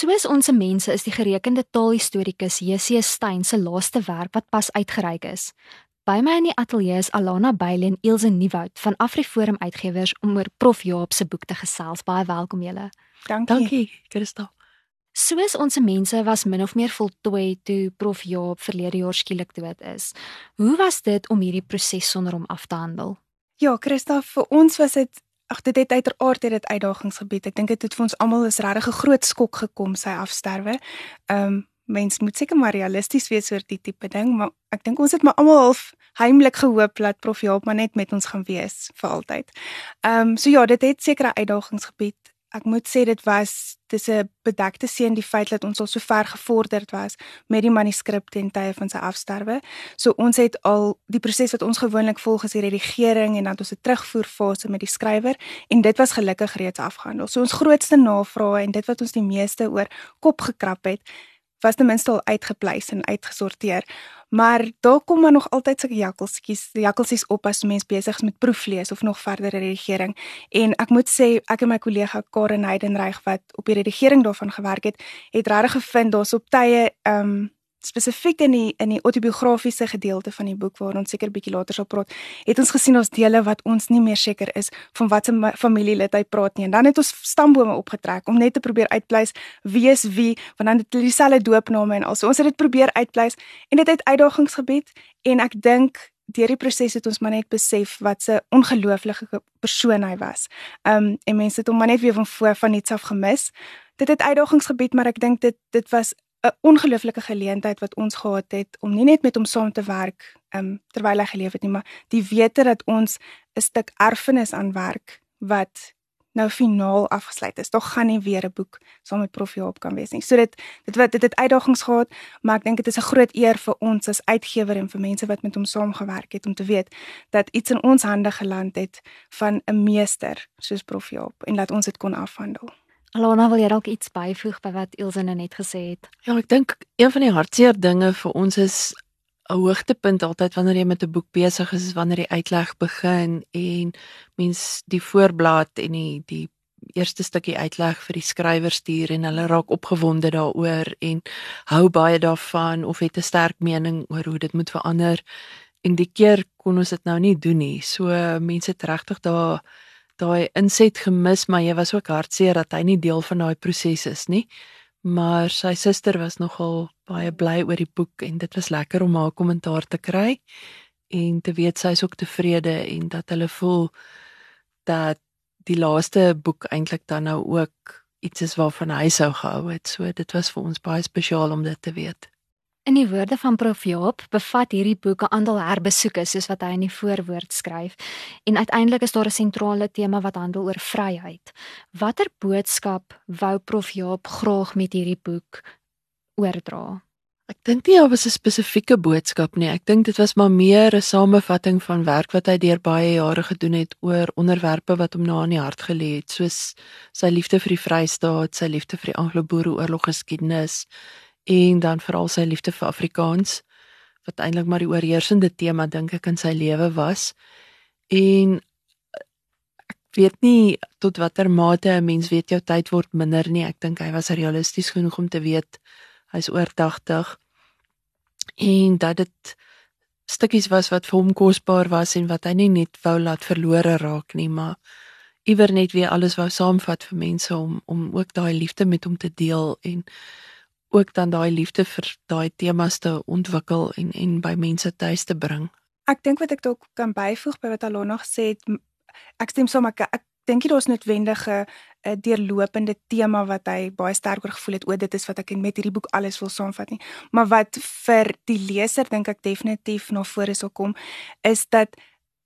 Soos ons mense is die gerekende taalhistorikus J.C. Steyn se laaste werk wat pas uitgereik is. By my in die ateljee is Alana Bailey en Ilse Nieuwoud van Afriforum Uitgewers om oor Prof Jaap se boek te gesels. Baie welkom julle. Dankie. Dankie, Christa. Soos ons mense was min of meer voltooi toe Prof Jaap verlede jaar skielik dood is. Hoe was dit om hierdie proses sonder hom af te handel? Ja, Christa, vir ons was dit ag dit het uiteraard het dit uitdagingsgebied. Ek dink dit het vir ons almal 'n regtig groot skok gekom sy afsterwe. Ehm um, mens moet seker maar realisties wees oor die tipe ding, maar ek dink ons het maar almal half heimlik gehoop dat Prof Jaap maar net met ons gaan wees vir altyd. Ehm um, so ja, dit het sekere uitdagingsgebied ek moet sê dit was dis 'n bedekte seën die feit dat ons al so ver gevorderd was met die manuskrip ten tye van sy afsterwe. So ons het al die proses wat ons gewoonlik volg is die redigering en dan ons 'n terugvoerfase met die skrywer en dit was gelukkig reeds afgehandel. So ons grootste navrae en dit wat ons die meeste oor kop gekrap het, was ten minste al uitgepleis en uitgesorteer. Maar daar kom maar nog altyd sulke jakkeltjies, jakkeltjies op as mens besig is met proeflees of nog verdere redigering. En ek moet sê, ek en my kollega Karen Heidenreich wat op die redigering daarvan gewerk het, het regtig gevind daar's op tye ehm um, spesifiek in die in die autobiografiese gedeelte van die boek waar ons seker bietjie later sal praat, het ons gesien ons dele wat ons nie meer seker is van watter familielid hy praat nie. En dan het ons stambome opgetrek om net te probeer uitpleis wie is wie, want dan het hulle dieselfde doopname en also ons het dit probeer uitpleis en dit het uitdagings gebied en ek dink deur die proses het ons maar net besef wat 'n ongelooflike persoon hy was. Um en mense het hom maar net weer van voor van iets af gemis. Dit het uitdagings gebied, maar ek dink dit dit was 'n ongelooflike geleentheid wat ons gehad het om nie net met hom saam te werk um, terwyl hy geleef het nie, maar die wete dat ons 'n stuk erfenis aan werk wat nou finaal afgesluit is. Daar gaan nie weer 'n boek saam met Prof Jaap kan wees nie. So dit dit wat dit het uitdagings gehad, maar ek dink dit is 'n groot eer vir ons as uitgewer en vir mense wat met hom saamgewerk het om te weet dat iets in ons hande geland het van 'n meester soos Prof Jaap en dat ons dit kon afhandel. Alona, wil jy dalk iets byvoeg by wat nou net gesê het? Ja, ek dink een van die hartseer dinge vir ons is 'n hoogtepunt altyd wanneer jy met 'n boek besig is, is wanneer die uitleg begin en mens die voorblad en die die eerste stukkie uitleg vir die skrywer stuur en hulle raak opgewonde daaroor en hou baie daarvan of het 'n sterk mening oor hoe dit moet verander. En die keer kon ons dit nou nie doen nie. So mense het regtig daar daai inset gemis, maar jy was ook hartseer dat hy nie deel van daai proses is nie. Maar sy suster was nogal baie bly oor die boek en dit was lekker om haar kommentaar te kry en te weet sy is ook tevrede en dat hulle voel dat die laaste boek eintlik dan nou ook iets is waarvan hy sou gehou het. So dit was vir ons baie spesiaal om dit te weet. In die woorde van Prof Jaap bevat hierdie boek 'n aantal herbesoeke soos wat hy in die voorwoord skryf en uiteindelik is daar 'n sentrale tema wat handel oor vryheid. Watter boodskap wou Prof Jaap graag met hierdie boek oordra? Ek dink nie daar was 'n spesifieke boodskap nie. Ek dink dit was maar meer 'n samevatting van werk wat hy deur baie jare gedoen het oor onderwerpe wat hom na in die hart gelê het, soos sy liefde vir die Vrystaat, sy liefde vir die Anglo-Boereoorlog geskiedenis en dan veral sy liefde vir Afrikaans wat eintlik maar die oorheersende tema dink ek in sy lewe was. En ek weet nie tot watter mate 'n mens weet jou tyd word minder nie. Ek dink hy was realisties genoeg om te weet hy's oor 80 en dat dit stukkies was wat vir hom kosbaar was en wat hy nie net wou laat verlore raak nie, maar iewers net weer alles wou saamvat vir mense om om ook daai liefde met hom te deel en ook dan daai liefde vir daai temas te ontwikkel en en by mense tuis te bring. Ek dink wat ek dalk kan byvoeg by wat Alona gesê het, ek stem saam ek, ek dink daar's noodwendige 'n uh, deurlopende tema wat hy baie sterk oor gevoel het o dit is wat ek met hierdie boek alles wil saamvat nie maar wat vir die leser dink ek definitief na vore sal kom is dat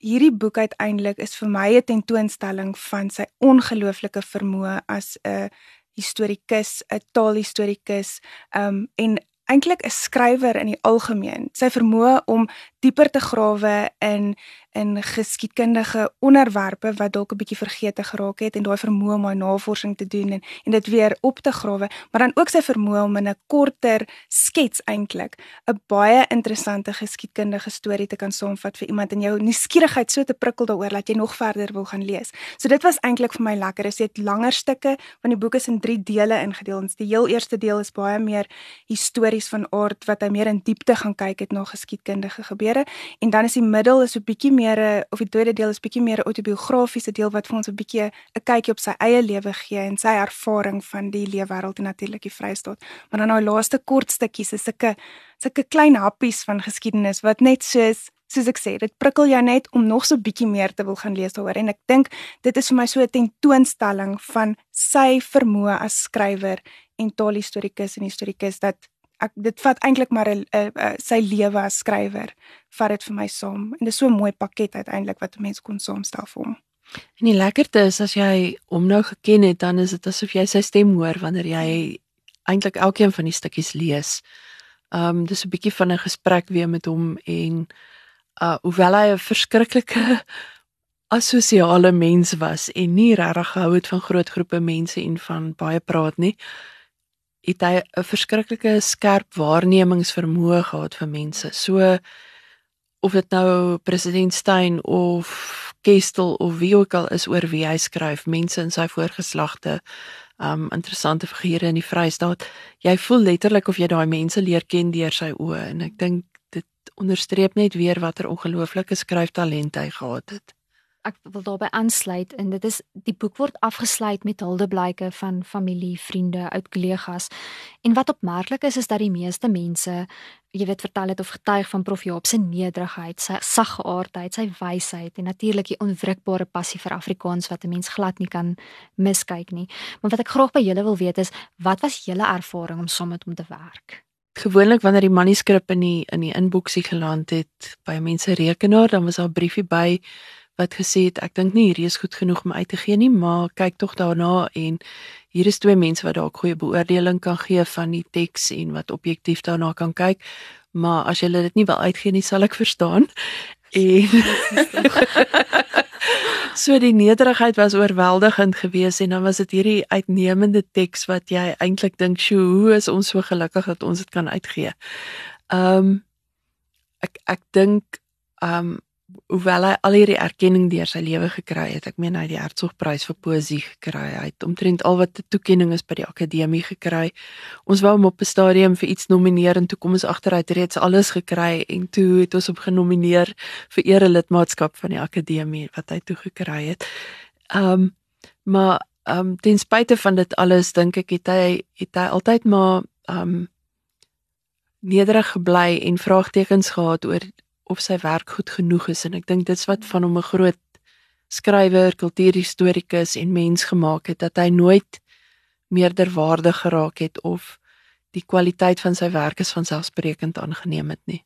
hierdie boek uiteindelik is vir my 'n tentoonstelling van sy ongelooflike vermoë as 'n historikus, 'n taalhistorikus, um en eintlik 'n skrywer in die algemeen. Sy vermoë om dieper te grawe in in geskiedkundige onderwerpe wat dalk 'n bietjie vergete geraak het en daai vermoë om daai navorsing te doen en en dit weer op te grawe, maar dan ook sy vermoë om in 'n korter skets eintlik 'n baie interessante geskiedkundige storie te kan saamvat vir iemand en jou nuuskierigheid so te prikkel daaroor dat jy nog verder wil gaan lees. So dit was eintlik vir my lekker. Dit het langer stukke want die boek is in 3 dele ingedeel. Ons die heel eerste deel is baie meer histories van aard wat hy meer in diepte gaan kyk het na geskiedkundige gebeure en dan is die middel is 'n bietjie meer 'n of die tweede deel is bietjie meer 'n autobiografiese deel wat vir ons 'n bietjie 'n kykie op sy eie lewe gee en sy ervaring van die leefwêreld en natuurlik die Vrystaat. Maar dan daai laaste kort stukkies is sulke sulke klein happies van geskiedenis wat net soos soos ek sê, dit prikkel jou net om nog so bietjie meer te wil gaan lees daaroor en ek dink dit is vir my so 'n tentoonstelling van sy vermoë as skrywer en taalhistorikus en historikus dat ek dit vat eintlik maar 'n sy lewe as skrywer vat dit vir my saam en dis so 'n mooi pakket uiteindelik wat 'n mens kon saamstel vir hom. En die lekkerste is as jy hom nou geken het, dan is dit asof jy sy stem hoor wanneer jy eintlik elkeen van die stukkies lees. Ehm um, dis 'n bietjie van 'n gesprek weer met hom en uh hoewel hy 'n verskriklike asosiale mens was en nie regtig gehou het van groot groepe mense en van baie praat nie, het hy 'n verskriklike skerp waarnemingsvermoë gehad vir mense. So of dit nou president Steyn of Kestel of wie ook al is oor wie hy skryf, mense in sy voorgeslagte, um interessante figure in die Vrystaat. Jy voel letterlik of jy daai mense leer ken deur sy oë en ek dink dit onderstreep net weer watter ongelooflike skryftalent hy gehad het ek wil daarbey aansluit en dit is die boek word afgesluit met huldeblyke van familie, vriende, oud kollegas. En wat opmerklik is is dat die meeste mense, jy weet, vertel het of getuig van Prof Jaap se nederigheid, sy saggeaardheid, sy wysheid en natuurlik die onwrikbare passie vir Afrikaans wat 'n mens glad nie kan miskyk nie. Maar wat ek graag by julle wil weet is, wat was julle ervaring om saam met hom te werk? Gewoonlik wanneer die manuskrip in die in die inboeksie geland het by mense rekenaar, dan was daar 'n briefie by wat gesê het ek dink nie hierdie is goed genoeg om uit te gee nie, maar kyk tog daarna en hier is twee mense wat dalk goeie beoordeling kan gee van die teks en wat objektief daarna kan kyk. Maar as jy dit nie wil uitgee nie, sal ek verstaan. En so die nederigheid was oorweldigend geweest en dan was dit hierdie uitnemende teks wat jy eintlik dink, "Sjoe, hoe is ons so gelukkig dat ons dit kan uitgee?" Ehm um, ek ek dink ehm um, hoewel hy al hierdie erkenning deur sy lewe gekry het. Ek meen hy het die Hertzogprys vir poësie gekry. Hy het omtrent al wat 'n toekenning is by die akademie gekry. Ons wou hom op 'n stadium vir iets nomineer en toe kom ons agter hy het reeds alles gekry en toe het ons hom genomineer vir ere lidmaatskap van die akademie wat hy toe gekry het. Ehm um, maar ehm um, ten spyte van dit alles dink ek het hy het hy altyd maar ehm um, nederig gebly en vraagtekens gehad oor of sy werk goed genoeg is en ek dink dit's wat van hom 'n groot skrywer, kultuurhistorikus en mens gemaak het dat hy nooit meerderwaarde geraak het of die kwaliteit van sy werk is van selfsprekend aangeneem het nie.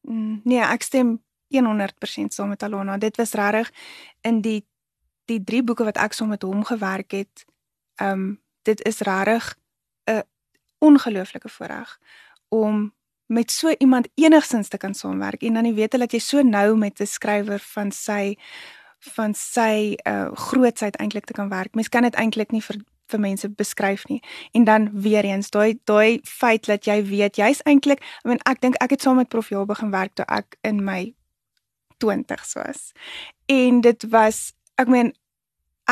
Mm, nee, ek stem 100% saam met Alona. Dit was regtig in die die drie boeke wat ek saam met hom gewerk het. Um dit is regtig 'n ongelooflike voorreg om met so iemand enigsins te kan saamwerk en dan jy weet dat jy so nou met 'n skrywer van sy van sy uh grootsheid eintlik te kan werk. Mens kan dit eintlik nie vir vir mense beskryf nie. En dan weer eens daai daai feit dat jy weet jy's eintlik, I mean ek dink ek het saam met Prof Jaal begin werk toe ek in my 20's was. En dit was ek meen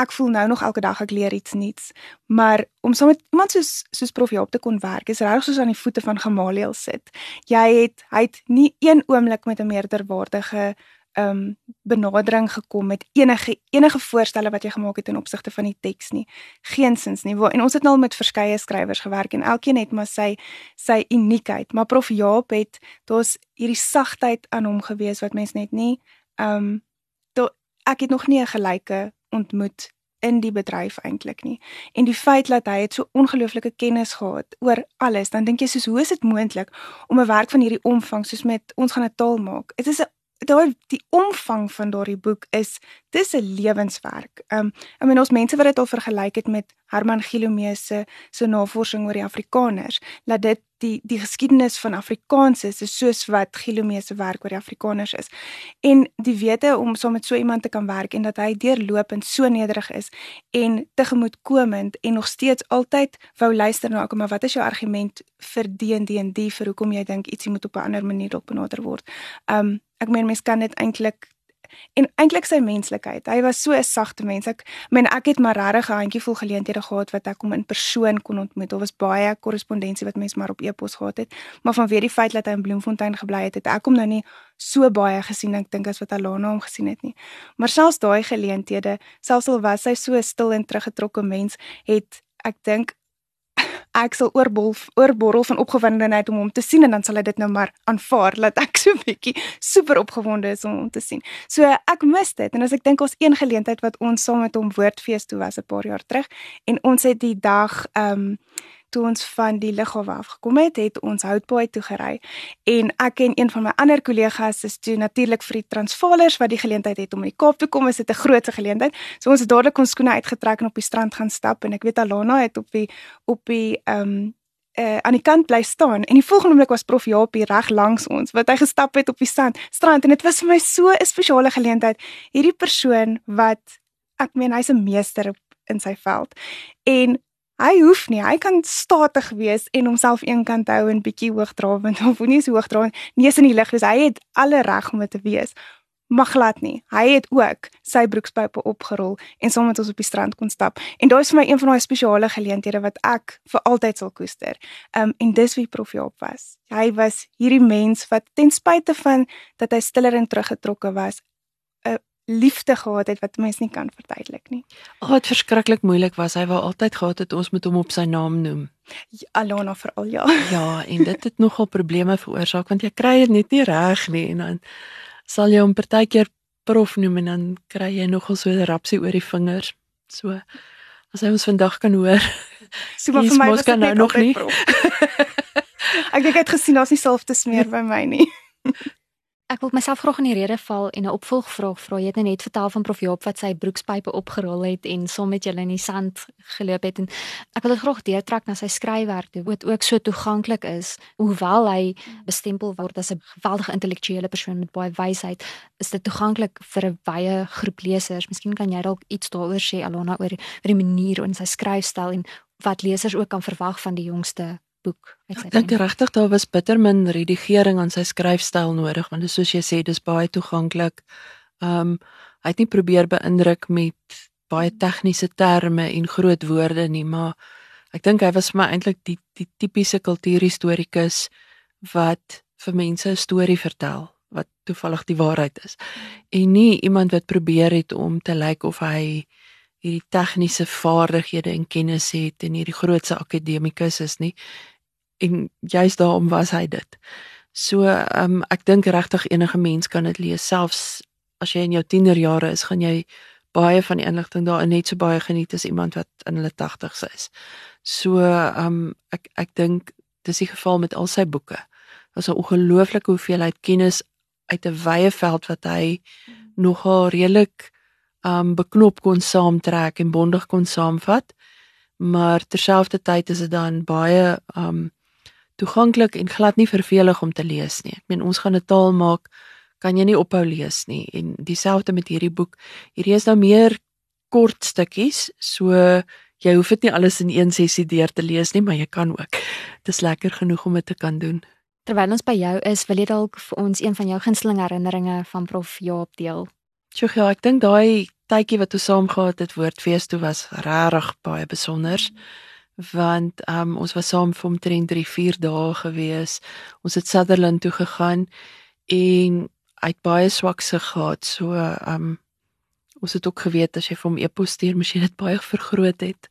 ek voel nou nog elke dag ek leer iets nuuts. Maar om saam met iemand soos soos Prof Jaap te kon werk, is regtig soos aan die voete van Gamaliel sit. Jy het hy het nie een oomblik met 'n meerderwaardige ehm um, benadering gekom met enige enige voorstelle wat jy gemaak het in opsigte van die teks nie. Geensins nie. En ons het nou al met verskeie skrywers gewerk en elkeen het maar sy sy uniekheid. Maar Prof Jaap het daar's hierdie sagtheid aan hom gewees wat mens net nie ehm um, ek het nog nie 'n gelyke ontmoet in die bedryf eintlik nie. En die feit dat hy het so ongelooflike kennis gehad oor alles, dan dink jy soos hoe is dit moontlik om 'n werk van hierdie omvang soos met ons gaan 'n taal maak. Dit is 'n daai die omvang van daardie boek is dis 'n lewenswerk. Um I mean ons mense wat dit al vergelyk het met Herman Gilomee se se navorsing oor die Afrikaners, laat dit die die geskiedenis van Afrikaans is, is soos wat Gilomee se werk oor die Afrikaners is. En die wete om saam met so iemand te kan werk en dat hy deurlopend so nederig is en tegemoetkomend en nog steeds altyd wou luister na maar wat is jou argument vir die en die en die vir hoekom jy dink ietsie moet op 'n ander manier dalk benader word. Um ek meen mense kan dit eintlik en eintlik sy menslikheid. Hy was so 'n sagte mens. Ek meen ek het maar regtig 'n handjievol geleenthede gehad wat ek hom in persoon kon ontmoet. Daar was baie korrespondensie wat mense maar op e-pos gehad het, maar vanweer die feit dat hy in Bloemfontein gebly het, het ek hom nou nie so baie gesien ek dink as wat Alana hom gesien het nie. Maar selfs daai geleenthede, selfs al was hy so stil en teruggetrokke mens, het ek dink ek sal oorbol oorborrel van opgewondenheid om hom te sien en dan sal hy dit nou maar aanvaar dat ek so 'n bietjie super opgewonde is om hom te sien. So ek mis dit en as ek dink ons een geleentheid wat ons saam met hom woordfees toe was 'n paar jaar terug en ons het die dag ehm um, toe ons van die lughawe afgekom het, het ons Houtbaai toe gery. En ek en een van my ander kollegas is toe natuurlik vir die Transvaalers wat die geleentheid het om in die Kaap toe kom, is dit 'n groot geleentheid. So ons het dadelik ons skoene uitgetrek en op die strand gaan stap en ek weet Alana het op die op die ehm um, uh, aan die kant bly staan. En die volgende oomblik was Prof Jaap hier reg langs ons wat hy gestap het op die sand strand. En dit was vir my so 'n spesiale geleentheid. Hierdie persoon wat ek meen hy's 'n meester in sy veld. En Hy hoef nie, hy kan statig wees en homself eenkant hou en bietjie hoogdrawend of nie so hoogdrawend neus in die lug wees. Hy het alle reg om dit te wees. Mag glad nie. Hy het ook sy broekspype opgerol en saam met ons op die strand kon stap. En daai is vir my een van daai spesiale geleenthede wat ek vir altyd sal koester. Um en dis wie Prof Jaap was. Hy was hierdie mens wat ten spyte van dat hy stiller en teruggetrokke was, liefde gehad het wat mense nie kan verduidelik nie. Ag, oh, dit verskriklik moeilik was. Hy wou altyd gehad het ons moet hom op sy naam noem. Ja, Alana veral ja. Ja, en dit het nogal probleme veroorsaak want jy kry dit net nie reg nie en dan sal jy hom partykeer prof noem en dan kry jy nogal so 'n rapsie oor die vingers. So as hy ons vandag kan hoor. So vir my was dit nou nog nie. ek dink hy het gesien daar's nie self te smeer by my nie. Ek wil myself graag in die rede val en 'n opvolgvraag vra. Jy het net vertel van Prof Joop wat sy broekspype opgerol het en saam met julle in die sand geloop het en ek wil dit graag deurtrek na sy skryfwerk toe wat ook so toeganklik is. Hoewel hy bestempel word as 'n geweldige intellektuele persoon met baie wysheid, is dit toeganklik vir 'n wye groep lesers. Miskien kan jy dalk iets daaroor sê Alona oor, oor die manier hoe hy skryfstyl en wat lesers ook kan verwag van die jongste boek uit sy. Ek dink regtig daar was bitter min redigering aan sy skryfstyl nodig want soos jy sê dis baie toeganklik. Um hy het nie probeer beïndruk met baie tegniese terme en groot woorde nie, maar ek dink hy was vir my eintlik die die tipiese kultuurhistorikus wat vir mense 'n storie vertel wat toevallig die waarheid is. En nie iemand wat probeer het om te lyk of hy hierdie tegniese vaardighede en kennis het en hierdie grootse akademikus is nie en juist daarom was hy dit. So ehm um, ek dink regtig enige mens kan dit lees selfs as jy in jou tienerjare is, gaan jy baie van die inligting daarin net so baie geniet as iemand wat in hulle 80's is. So ehm um, ek ek dink dis die geval met al sy boeke. Daar's 'n ongelooflike hoeveelheid kennis uit 'n wye veld wat hy nogal redelik um beknop kon saamtrek en bondig kon saamvat. Maar terselfdertyd is dit dan baie um toeganklik en glad nie vervelig om te lees nie. Ek meen ons gaan 'n taal maak kan jy nie ophou lees nie en dieselfde met hierdie boek. Hierdie is nou meer kort stukkies, so jy hoef dit nie alles in een sessie deur te lees nie, maar jy kan ook. Dit is lekker genoeg om dit te kan doen. Terwyl ons by jou is, wil jy dalk vir ons een van jou gunsteling herinneringe van Prof Jaap deel? Sjoe, ja, ek dink daai tydjie wat ons saam gehad het woordfees toe was regtig baie besonder. Want um ons was saam vir omtrent 3, 4 dae gewees. Ons het Sutherland toe gegaan en uit baie swak se gehad. So um ons het ook geweet as jy vir hom e-pos stuur, moes jy dit baie vergroot het.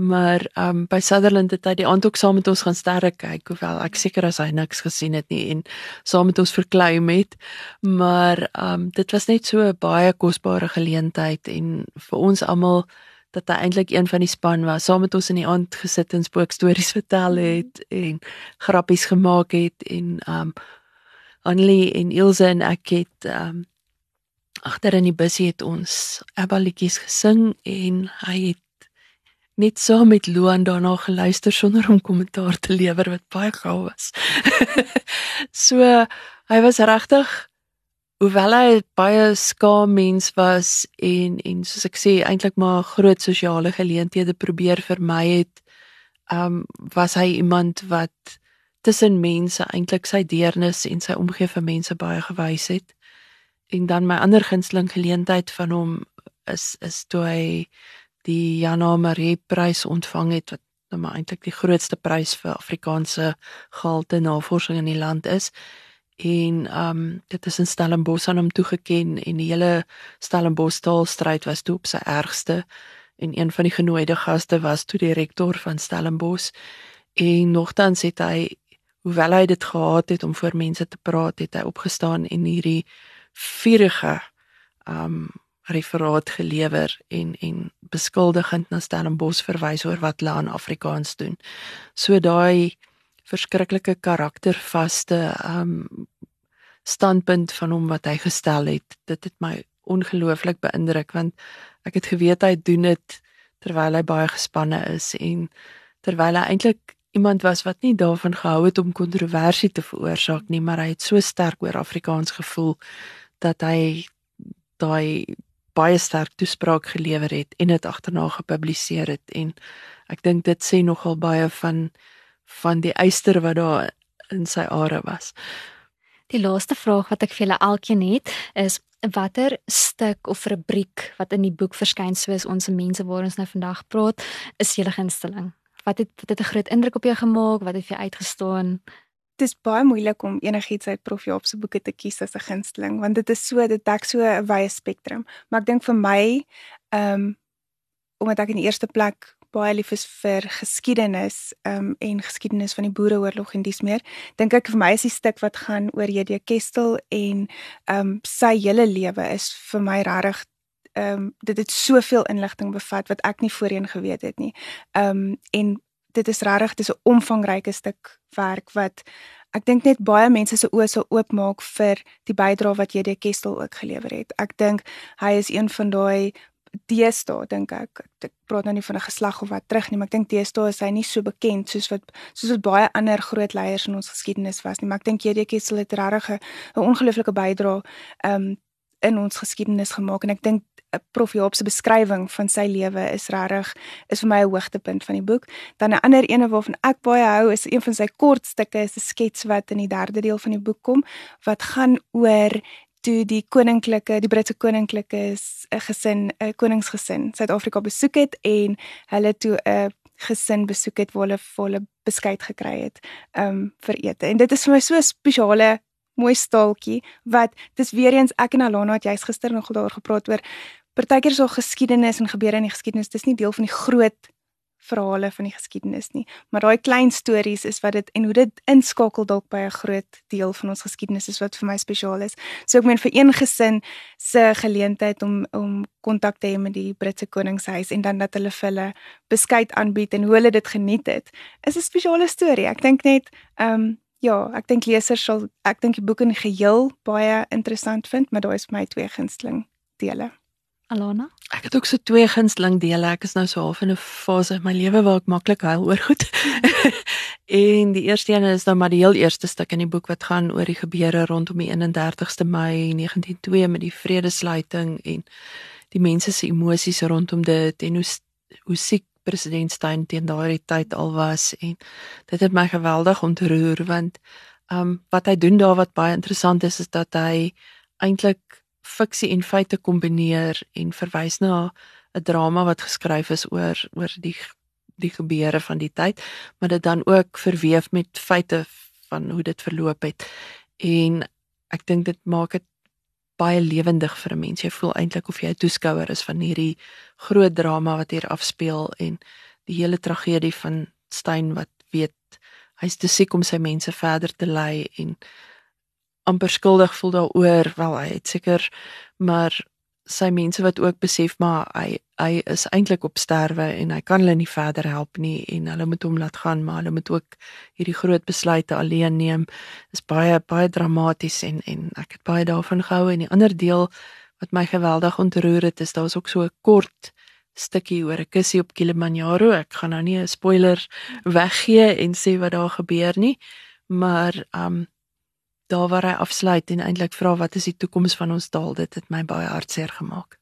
Maar um by Sutherland het hy die aand ook saam met ons gaan sterre kyk, hoewel ek seker as hy niks gesien het nie en saam met ons verklei met. Maar um dit was net so 'n baie kosbare geleentheid en vir ons almal dat hy eintlik een van die span was, saam met ons in die aand gesit en spookstories vertel het en grappies gemaak het en um Annelie en Ilse en ek het um agter in die busie het ons Abba liedjies gesing en hy het net saam met Loan daarna geluister sonder om kommentaar te lewer wat baie gaaf was. so hy was regtig hoewel hy baie skaam mens was en en soos ek sê eintlik maar groot sosiale geleenthede probeer vermy het, um was hy iemand wat tussen mense eintlik sy deernis en sy omgee vir mense baie gewys het. En dan my ander gunsteling geleentheid van hom is is toe hy die Jana Marie prys ontvang het wat nou maar eintlik die grootste prys vir Afrikaanse gehalte navorsing in die land is. En um dit is in Stellenbosch aan hom toegeken en die hele Stellenbosch taalstryd was toe op sy ergste en een van die genooide gaste was toe die rektor van Stellenbosch en nogtans het hy hoewel hy dit gehad het om voor mense te praat, het hy opgestaan en hierdie vurige um referaat gelewer en en beskuldigend na Stellenbosch verwys oor wat hulle aan Afrikaans doen. So daai verskriklike karaktervaste um standpunt van hom wat hy gestel het, dit het my ongelooflik beïndruk want ek het geweet hy doen dit terwyl hy baie gespanne is en terwyl hy eintlik iemand was wat nie daarvan gehou het om kontroversie te veroorsaak nie, maar hy het so sterk oor Afrikaans gevoel dat hy daai baie sterk toespraak gelewer het en dit agterna gepubliseer het. En ek dink dit sê nogal baie van van die eister wat daar in sy are was. Die laaste vraag wat ek vir julle elkeen het is watter stuk of rubriek wat in die boek verskyn soos ons mense waar ons nou vandag praat is julle gunsteling? Wat het wat het 'n groot indruk op jou gemaak? Wat het vir jou uitgestaan? Dit is baie moeilik om enigiets uit Prof Jaap se boeke te kies as 'n gunsteling want dit is so dit dek so 'n wye spektrum. Maar ek dink vir my ehm um, omdat ek in die eerste plek baie lief is vir geskiedenis um, en geskiedenis van die Boereoorlog en dis meer, dink ek vir my is die stuk wat gaan oor J.D. Kestel en um, sy hele lewe is vir my regtig ehm um, dit het soveel inligting bevat wat ek nie voorheen geweet het nie. Ehm um, en dit is regtig dis 'n omvangryke stuk werk wat ek dink net baie mense se oë sal oopmaak vir die bydrae wat JD Kestel ook gelewer het. Ek dink hy is een van daai deesdae dink ek ek praat nou nie van 'n geslag of wat terug nie maar ek dink deesdae is hy nie so bekend soos wat soos wat baie ander groot leiers in ons geskiedenis was nie maar ek dink JD Kestel het regtig 'n ongelooflike bydrae um, in ons geskiedenis gemaak en ek dink Prof Jaap se beskrywing van sy lewe is regtig is vir my 'n hoogtepunt van die boek. Dan 'n ander ene waarvan ek baie hou is een van sy kortstukke, is 'n skets wat in die derde deel van die boek kom wat gaan oor toe die koninklike, die Britse koninklike is 'n gesin, 'n koningsgesin Suid-Afrika besoek het en hulle toe 'n gesin besoek het waar hulle volle beskuit gekry het um vir ete. En dit is vir my so 'n spesiale mooi staaltjie wat dis weer eens ek en Alana het jy's gister nog daaroor gepraat oor partykeer so geskiedenis en gebeure in die geskiedenis dis nie deel van die groot verhale van die geskiedenis nie. Maar daai klein stories is wat dit en hoe dit inskakel dalk by 'n groot deel van ons geskiedenis is wat vir my spesiaal is. So ek meen vir een gesin se geleentheid om om kontak te hê met die Britse koningshuis en dan dat hulle vir hulle beskuit aanbied en hoe hulle dit geniet het is 'n spesiale storie. Ek dink net ehm um, Ja, ek dink lesers sal ek dink die boek in geheel baie interessant vind, maar daar is my twee gunsteling dele. Alana? Ek het ook so twee gunsteling dele. Ek is nou so half in 'n fase in my lewe waar ek maklik huil oor goed. en die eerste een is nou maar die heel eerste stuk in die boek wat gaan oor die gebeure rondom die 31ste Mei 1902 met die vredesluiting en die mense se emosies rondom dit en hoe hoe siek president Steyn teen daardie tyd al was en dit het my geweldig ontroer want ehm um, wat hy doen daar wat baie interessant is is dat hy eintlik fiksie en feite kombineer en verwys na 'n drama wat geskryf is oor oor die die gebeure van die tyd maar dit dan ook verweef met feite van hoe dit verloop het en ek dink dit maak dit baie lewendig vir 'n mens. Jy voel eintlik of jy 'n toeskouer is van hierdie groot drama wat hier afspeel en die hele tragedie van Stein wat weet hy's te siek om sy mense verder te lei en amper skuldig voel daaroor. Wel, hy het seker maar sy mense wat ook besef maar hy hy is eintlik op sterwe en hy kan hulle nie verder help nie en hulle moet hom laat gaan maar hulle moet ook hierdie groot besluite alleen neem is baie baie dramaties en en ek het baie daarvan gehou en die ander deel wat my geweldig ontroer het is daar's ook so 'n kort stukkie oor 'n kussie op Kilimanjaro. Ek gaan nou nie 'n spoiler weggee en sê wat daar gebeur nie, maar um daar waar hy afsluit en eintlik vra wat is die toekoms van ons taal, dit het my baie hartseer gemaak.